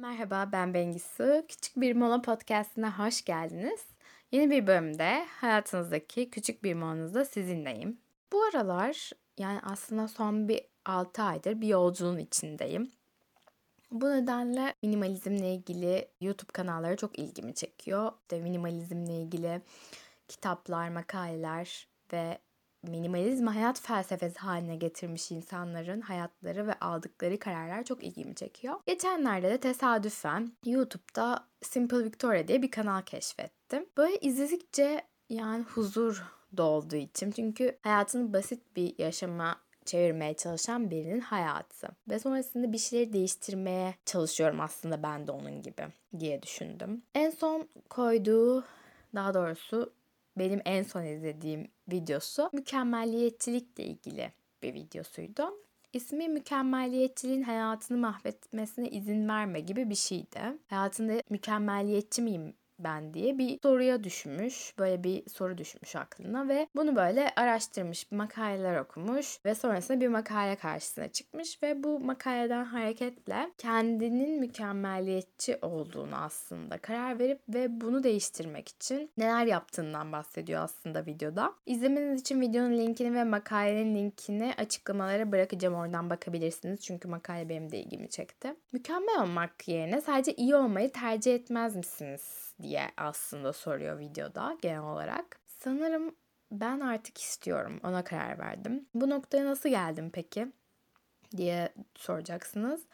Merhaba ben Bengisu. Küçük Bir Mola Podcast'ına hoş geldiniz. Yeni bir bölümde hayatınızdaki küçük bir molanızda sizinleyim. Bu aralar yani aslında son bir 6 aydır bir yolculuğun içindeyim. Bu nedenle minimalizmle ilgili YouTube kanalları çok ilgimi çekiyor. İşte minimalizmle ilgili kitaplar, makaleler ve minimalizm hayat felsefesi haline getirmiş insanların hayatları ve aldıkları kararlar çok ilgimi çekiyor. Geçenlerde de tesadüfen YouTube'da Simple Victoria diye bir kanal keşfettim. Böyle izledikçe yani huzur dolduğu için. Çünkü hayatını basit bir yaşama çevirmeye çalışan birinin hayatı. Ve sonrasında bir şeyleri değiştirmeye çalışıyorum aslında ben de onun gibi diye düşündüm. En son koyduğu daha doğrusu benim en son izlediğim videosu mükemmelliyetçilikle ilgili bir videosuydu. İsmi mükemmelliyetçiliğin hayatını mahvetmesine izin verme gibi bir şeydi. Hayatında mükemmelliyetçi miyim ben diye bir soruya düşmüş. Böyle bir soru düşmüş aklına ve bunu böyle araştırmış, makaleler okumuş ve sonrasında bir makale karşısına çıkmış ve bu makaleden hareketle kendinin mükemmeliyetçi olduğunu aslında karar verip ve bunu değiştirmek için neler yaptığından bahsediyor aslında videoda. İzlemeniz için videonun linkini ve makalenin linkini açıklamalara bırakacağım. Oradan bakabilirsiniz. Çünkü makale benim de ilgimi çekti. Mükemmel olmak yerine sadece iyi olmayı tercih etmez misiniz? Diye aslında soruyor videoda genel olarak. Sanırım ben artık istiyorum. Ona karar verdim. Bu noktaya nasıl geldim peki? diye soracaksınız.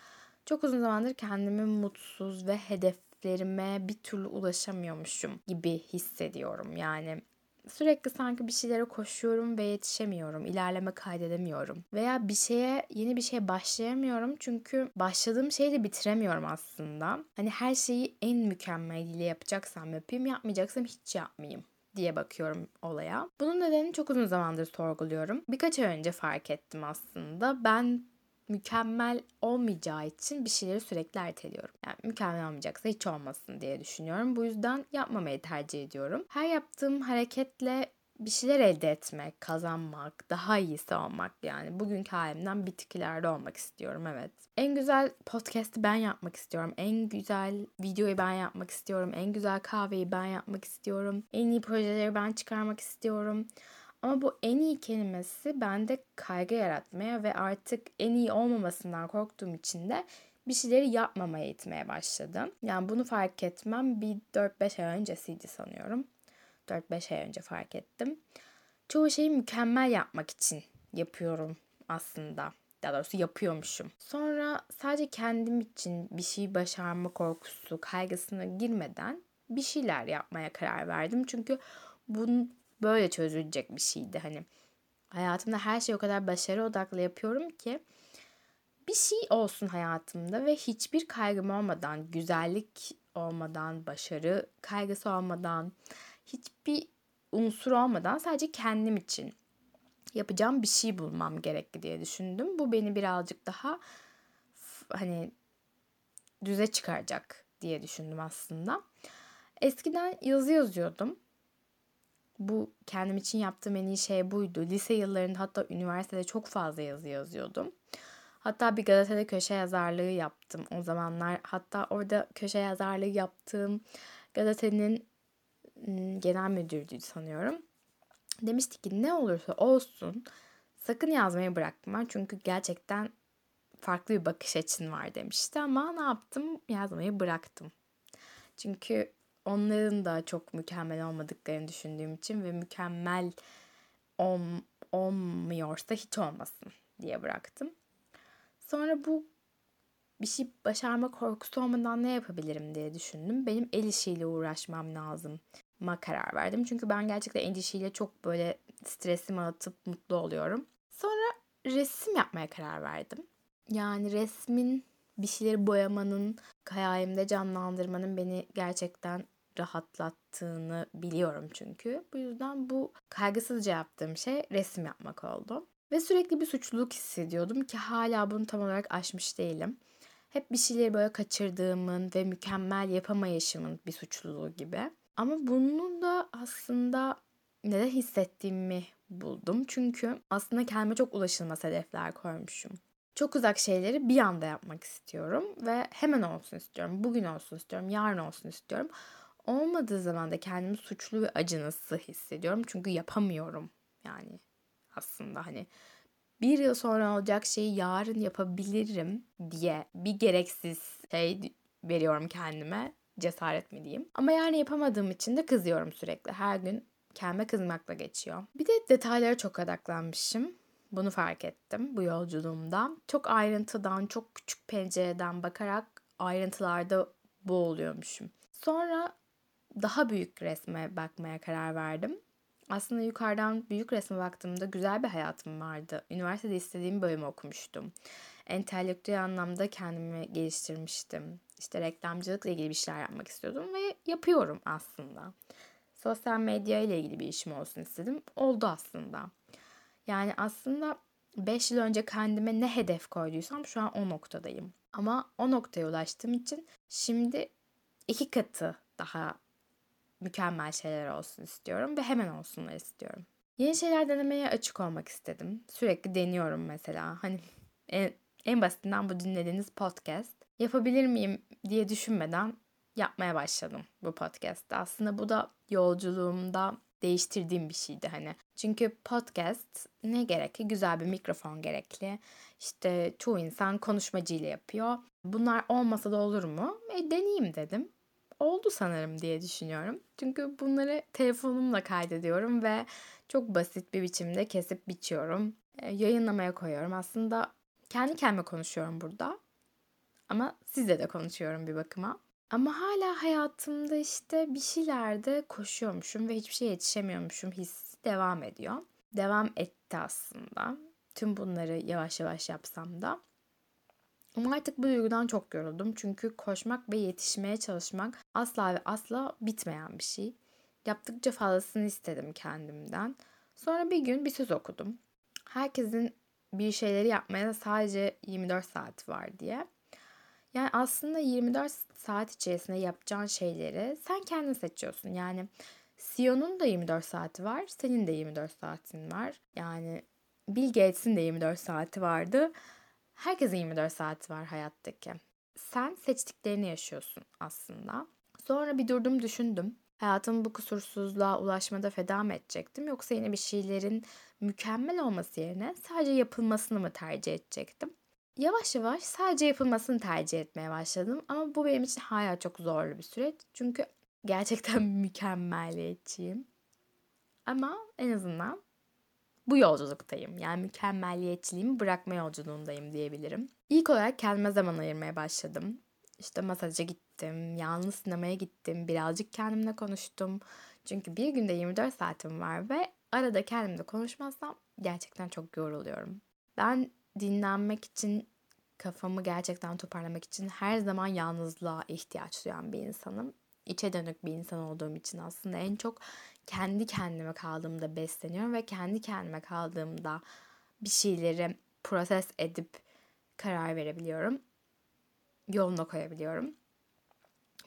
Çok uzun zamandır kendimi mutsuz ve hedeflerime bir türlü ulaşamıyormuşum gibi hissediyorum. Yani Sürekli sanki bir şeylere koşuyorum ve yetişemiyorum. ilerleme kaydedemiyorum. Veya bir şeye, yeni bir şeye başlayamıyorum. Çünkü başladığım şeyi de bitiremiyorum aslında. Hani her şeyi en mükemmeliyle yapacaksam yapayım, yapmayacaksam hiç yapmayayım diye bakıyorum olaya. Bunun nedenini çok uzun zamandır sorguluyorum. Birkaç ay önce fark ettim aslında. Ben mükemmel olmayacağı için bir şeyleri sürekli erteliyorum. Yani mükemmel olmayacaksa hiç olmasın diye düşünüyorum. Bu yüzden yapmamayı tercih ediyorum. Her yaptığım hareketle bir şeyler elde etmek, kazanmak, daha iyisi olmak yani. Bugünkü halimden bir tık ileride olmak istiyorum evet. En güzel podcast'i ben yapmak istiyorum. En güzel videoyu ben yapmak istiyorum. En güzel kahveyi ben yapmak istiyorum. En iyi projeleri ben çıkarmak istiyorum. Ama bu en iyi kelimesi bende kaygı yaratmaya ve artık en iyi olmamasından korktuğum için de bir şeyleri yapmamaya itmeye başladım. Yani bunu fark etmem bir 4-5 ay öncesiydi sanıyorum. 4-5 ay önce fark ettim. Çoğu şeyi mükemmel yapmak için yapıyorum aslında. Daha doğrusu yapıyormuşum. Sonra sadece kendim için bir şey başarma korkusu, kaygısına girmeden bir şeyler yapmaya karar verdim. Çünkü bunun böyle çözülecek bir şeydi. Hani hayatımda her şey o kadar başarı odaklı yapıyorum ki bir şey olsun hayatımda ve hiçbir kaygım olmadan, güzellik olmadan, başarı kaygısı olmadan, hiçbir unsur olmadan sadece kendim için yapacağım bir şey bulmam gerekli diye düşündüm. Bu beni birazcık daha hani düze çıkaracak diye düşündüm aslında. Eskiden yazı yazıyordum bu kendim için yaptığım en iyi şey buydu. Lise yıllarında hatta üniversitede çok fazla yazı yazıyordum. Hatta bir gazetede köşe yazarlığı yaptım o zamanlar. Hatta orada köşe yazarlığı yaptığım gazetenin genel müdürüydü sanıyorum. Demişti ki ne olursa olsun sakın yazmayı bırakma. Çünkü gerçekten farklı bir bakış açın var demişti. Ama ne yaptım? Yazmayı bıraktım. Çünkü onların da çok mükemmel olmadıklarını düşündüğüm için ve mükemmel ol, olmuyorsa hiç olmasın diye bıraktım. Sonra bu bir şey başarma korkusu olmadan ne yapabilirim diye düşündüm. Benim el işiyle uğraşmam lazım ma karar verdim. Çünkü ben gerçekten el işiyle çok böyle stresimi atıp mutlu oluyorum. Sonra resim yapmaya karar verdim. Yani resmin bir şeyleri boyamanın, hayalimde canlandırmanın beni gerçekten rahatlattığını biliyorum çünkü. Bu yüzden bu kaygısızca yaptığım şey resim yapmak oldu. Ve sürekli bir suçluluk hissediyordum ki hala bunu tam olarak aşmış değilim. Hep bir şeyleri böyle kaçırdığımın ve mükemmel yapamayışımın bir suçluluğu gibi. Ama bunu da aslında neden hissettiğimi buldum. Çünkü aslında kendime çok ulaşılmaz hedefler koymuşum. Çok uzak şeyleri bir anda yapmak istiyorum ve hemen olsun istiyorum. Bugün olsun istiyorum, yarın olsun istiyorum. Olmadığı zaman da kendimi suçlu ve acınası hissediyorum. Çünkü yapamıyorum yani aslında hani bir yıl sonra olacak şeyi yarın yapabilirim diye bir gereksiz şey veriyorum kendime. Cesaret mi diyeyim. Ama yani yapamadığım için de kızıyorum sürekli. Her gün kendime kızmakla geçiyor. Bir de detaylara çok odaklanmışım. Bunu fark ettim bu yolculuğumda. Çok ayrıntıdan, çok küçük pencereden bakarak ayrıntılarda boğuluyormuşum. Sonra daha büyük resme bakmaya karar verdim. Aslında yukarıdan büyük resme baktığımda güzel bir hayatım vardı. Üniversitede istediğim bölümü okumuştum. Entelektüel anlamda kendimi geliştirmiştim. İşte reklamcılıkla ilgili bir şeyler yapmak istiyordum ve yapıyorum aslında. Sosyal medya ile ilgili bir işim olsun istedim. Oldu aslında. Yani aslında 5 yıl önce kendime ne hedef koyduysam şu an o noktadayım. Ama o noktaya ulaştığım için şimdi iki katı daha mükemmel şeyler olsun istiyorum ve hemen olsunlar istiyorum. Yeni şeyler denemeye açık olmak istedim. Sürekli deniyorum mesela. Hani en, en basitinden bu dinlediğiniz podcast. Yapabilir miyim diye düşünmeden yapmaya başladım bu podcast'te. Aslında bu da yolculuğumda değiştirdiğim bir şeydi hani. Çünkü podcast ne gerekli? Güzel bir mikrofon gerekli. İşte çoğu insan konuşmacıyla yapıyor. Bunlar olmasa da olur mu? E deneyeyim dedim oldu sanırım diye düşünüyorum. Çünkü bunları telefonumla kaydediyorum ve çok basit bir biçimde kesip biçiyorum. E, yayınlamaya koyuyorum. Aslında kendi kendime konuşuyorum burada. Ama sizle de konuşuyorum bir bakıma. Ama hala hayatımda işte bir şeylerde koşuyormuşum ve hiçbir şey yetişemiyormuşum hissi devam ediyor. Devam etti aslında. Tüm bunları yavaş yavaş yapsam da. Ama artık bu duygudan çok yoruldum. Çünkü koşmak ve yetişmeye çalışmak asla ve asla bitmeyen bir şey. Yaptıkça fazlasını istedim kendimden. Sonra bir gün bir söz okudum. Herkesin bir şeyleri yapmaya sadece 24 saat var diye. Yani aslında 24 saat içerisinde yapacağın şeyleri sen kendin seçiyorsun. Yani Sion'un da 24 saati var, senin de 24 saatin var. Yani Bill Gates'in de 24 saati vardı. Herkesin 24 saati var hayattaki. Sen seçtiklerini yaşıyorsun aslında. Sonra bir durdum düşündüm. Hayatımı bu kusursuzluğa ulaşmada feda mı edecektim yoksa yine bir şeylerin mükemmel olması yerine sadece yapılmasını mı tercih edecektim? Yavaş yavaş sadece yapılmasını tercih etmeye başladım ama bu benim için hala çok zorlu bir süreç. Çünkü gerçekten mükemmeliyetçiyim. Ama en azından bu yolculuktayım. Yani mükemmeliyetçiliğimi bırakma yolculuğundayım diyebilirim. İlk olarak kendime zaman ayırmaya başladım. İşte masaja gittim, yalnız sinemaya gittim, birazcık kendimle konuştum. Çünkü bir günde 24 saatim var ve arada kendimle konuşmazsam gerçekten çok yoruluyorum. Ben dinlenmek için, kafamı gerçekten toparlamak için her zaman yalnızlığa ihtiyaç duyan bir insanım. İçe dönük bir insan olduğum için aslında en çok kendi kendime kaldığımda besleniyorum ve kendi kendime kaldığımda bir şeyleri proses edip karar verebiliyorum. Yoluna koyabiliyorum.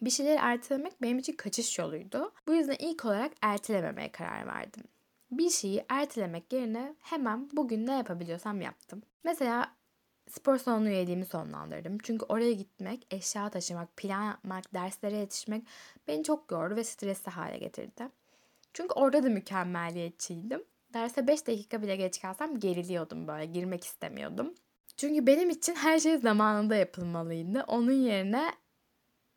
Bir şeyleri ertelemek benim için kaçış yoluydu. Bu yüzden ilk olarak ertelememeye karar verdim. Bir şeyi ertelemek yerine hemen bugün ne yapabiliyorsam yaptım. Mesela spor salonu üyeliğimi sonlandırdım. Çünkü oraya gitmek, eşya taşımak, plan yapmak, derslere yetişmek beni çok yordu ve stresli hale getirdi. Çünkü orada da mükemmeliyetçiydim. Derse 5 dakika bile geç kalsam geriliyordum böyle, girmek istemiyordum. Çünkü benim için her şey zamanında yapılmalıydı. Onun yerine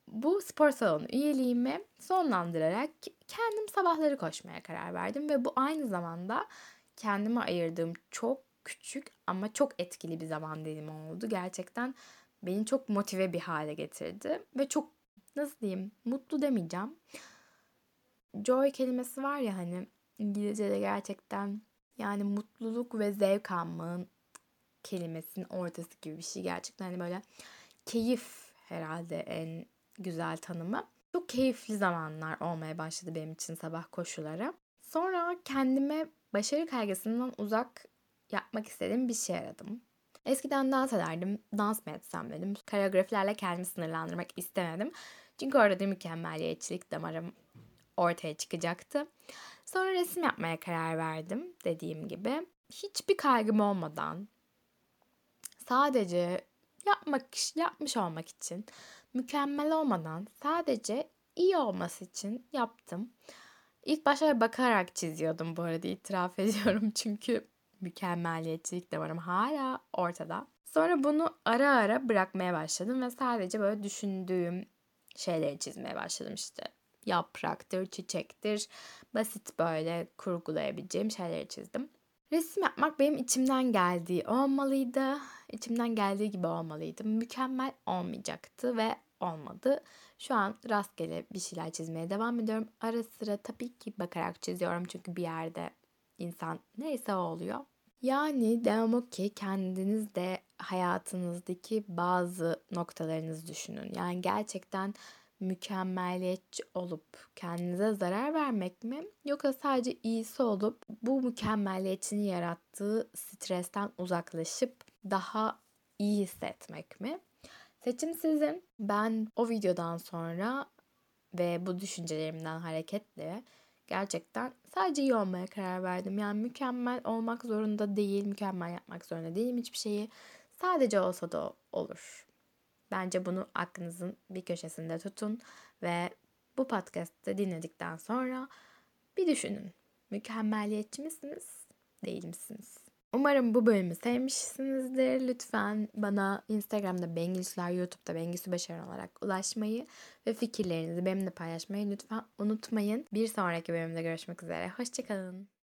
bu spor salonu üyeliğimi sonlandırarak kendim sabahları koşmaya karar verdim ve bu aynı zamanda kendime ayırdığım çok küçük ama çok etkili bir zaman dilimi oldu. Gerçekten beni çok motive bir hale getirdi ve çok nasıl diyeyim mutlu demeyeceğim joy kelimesi var ya hani İngilizce'de gerçekten yani mutluluk ve zevk almanın kelimesinin ortası gibi bir şey. Gerçekten hani böyle keyif herhalde en güzel tanımı. Çok keyifli zamanlar olmaya başladı benim için sabah koşuları. Sonra kendime başarı kaygısından uzak yapmak istediğim bir şey aradım. Eskiden dans ederdim, dans mı etsem dedim. Koreografilerle kendimi sınırlandırmak istemedim. Çünkü orada mükemmeliyetçilik damarım ortaya çıkacaktı. Sonra resim yapmaya karar verdim dediğim gibi. Hiçbir kaygım olmadan sadece yapmak yapmış olmak için mükemmel olmadan sadece iyi olması için yaptım. İlk başta bakarak çiziyordum bu arada itiraf ediyorum çünkü mükemmeliyetçilik de var ama hala ortada. Sonra bunu ara ara bırakmaya başladım ve sadece böyle düşündüğüm şeyleri çizmeye başladım işte. Yapraktır, çiçektir, basit böyle kurgulayabileceğim şeyleri çizdim. Resim yapmak benim içimden geldiği olmalıydı. İçimden geldiği gibi olmalıydı. Mükemmel olmayacaktı ve olmadı. Şu an rastgele bir şeyler çizmeye devam ediyorum. Ara sıra tabii ki bakarak çiziyorum çünkü bir yerde insan neyse oluyor. Yani devam o ki kendiniz de hayatınızdaki bazı noktalarınızı düşünün. Yani gerçekten mükemmeliyetçi olup kendinize zarar vermek mi? Yoksa sadece iyisi olup bu mükemmeliyetçinin yarattığı stresten uzaklaşıp daha iyi hissetmek mi? Seçim sizin. Ben o videodan sonra ve bu düşüncelerimden hareketle gerçekten sadece iyi olmaya karar verdim. Yani mükemmel olmak zorunda değil, mükemmel yapmak zorunda değilim hiçbir şeyi. Sadece olsa da olur. Bence bunu aklınızın bir köşesinde tutun ve bu podcast'ı dinledikten sonra bir düşünün. Mükemmeliyetçi misiniz? Değil misiniz? Umarım bu bölümü sevmişsinizdir. Lütfen bana Instagram'da Bengüsler, YouTube'da Bengüsü Başaran olarak ulaşmayı ve fikirlerinizi benimle paylaşmayı lütfen unutmayın. Bir sonraki bölümde görüşmek üzere. Hoşçakalın.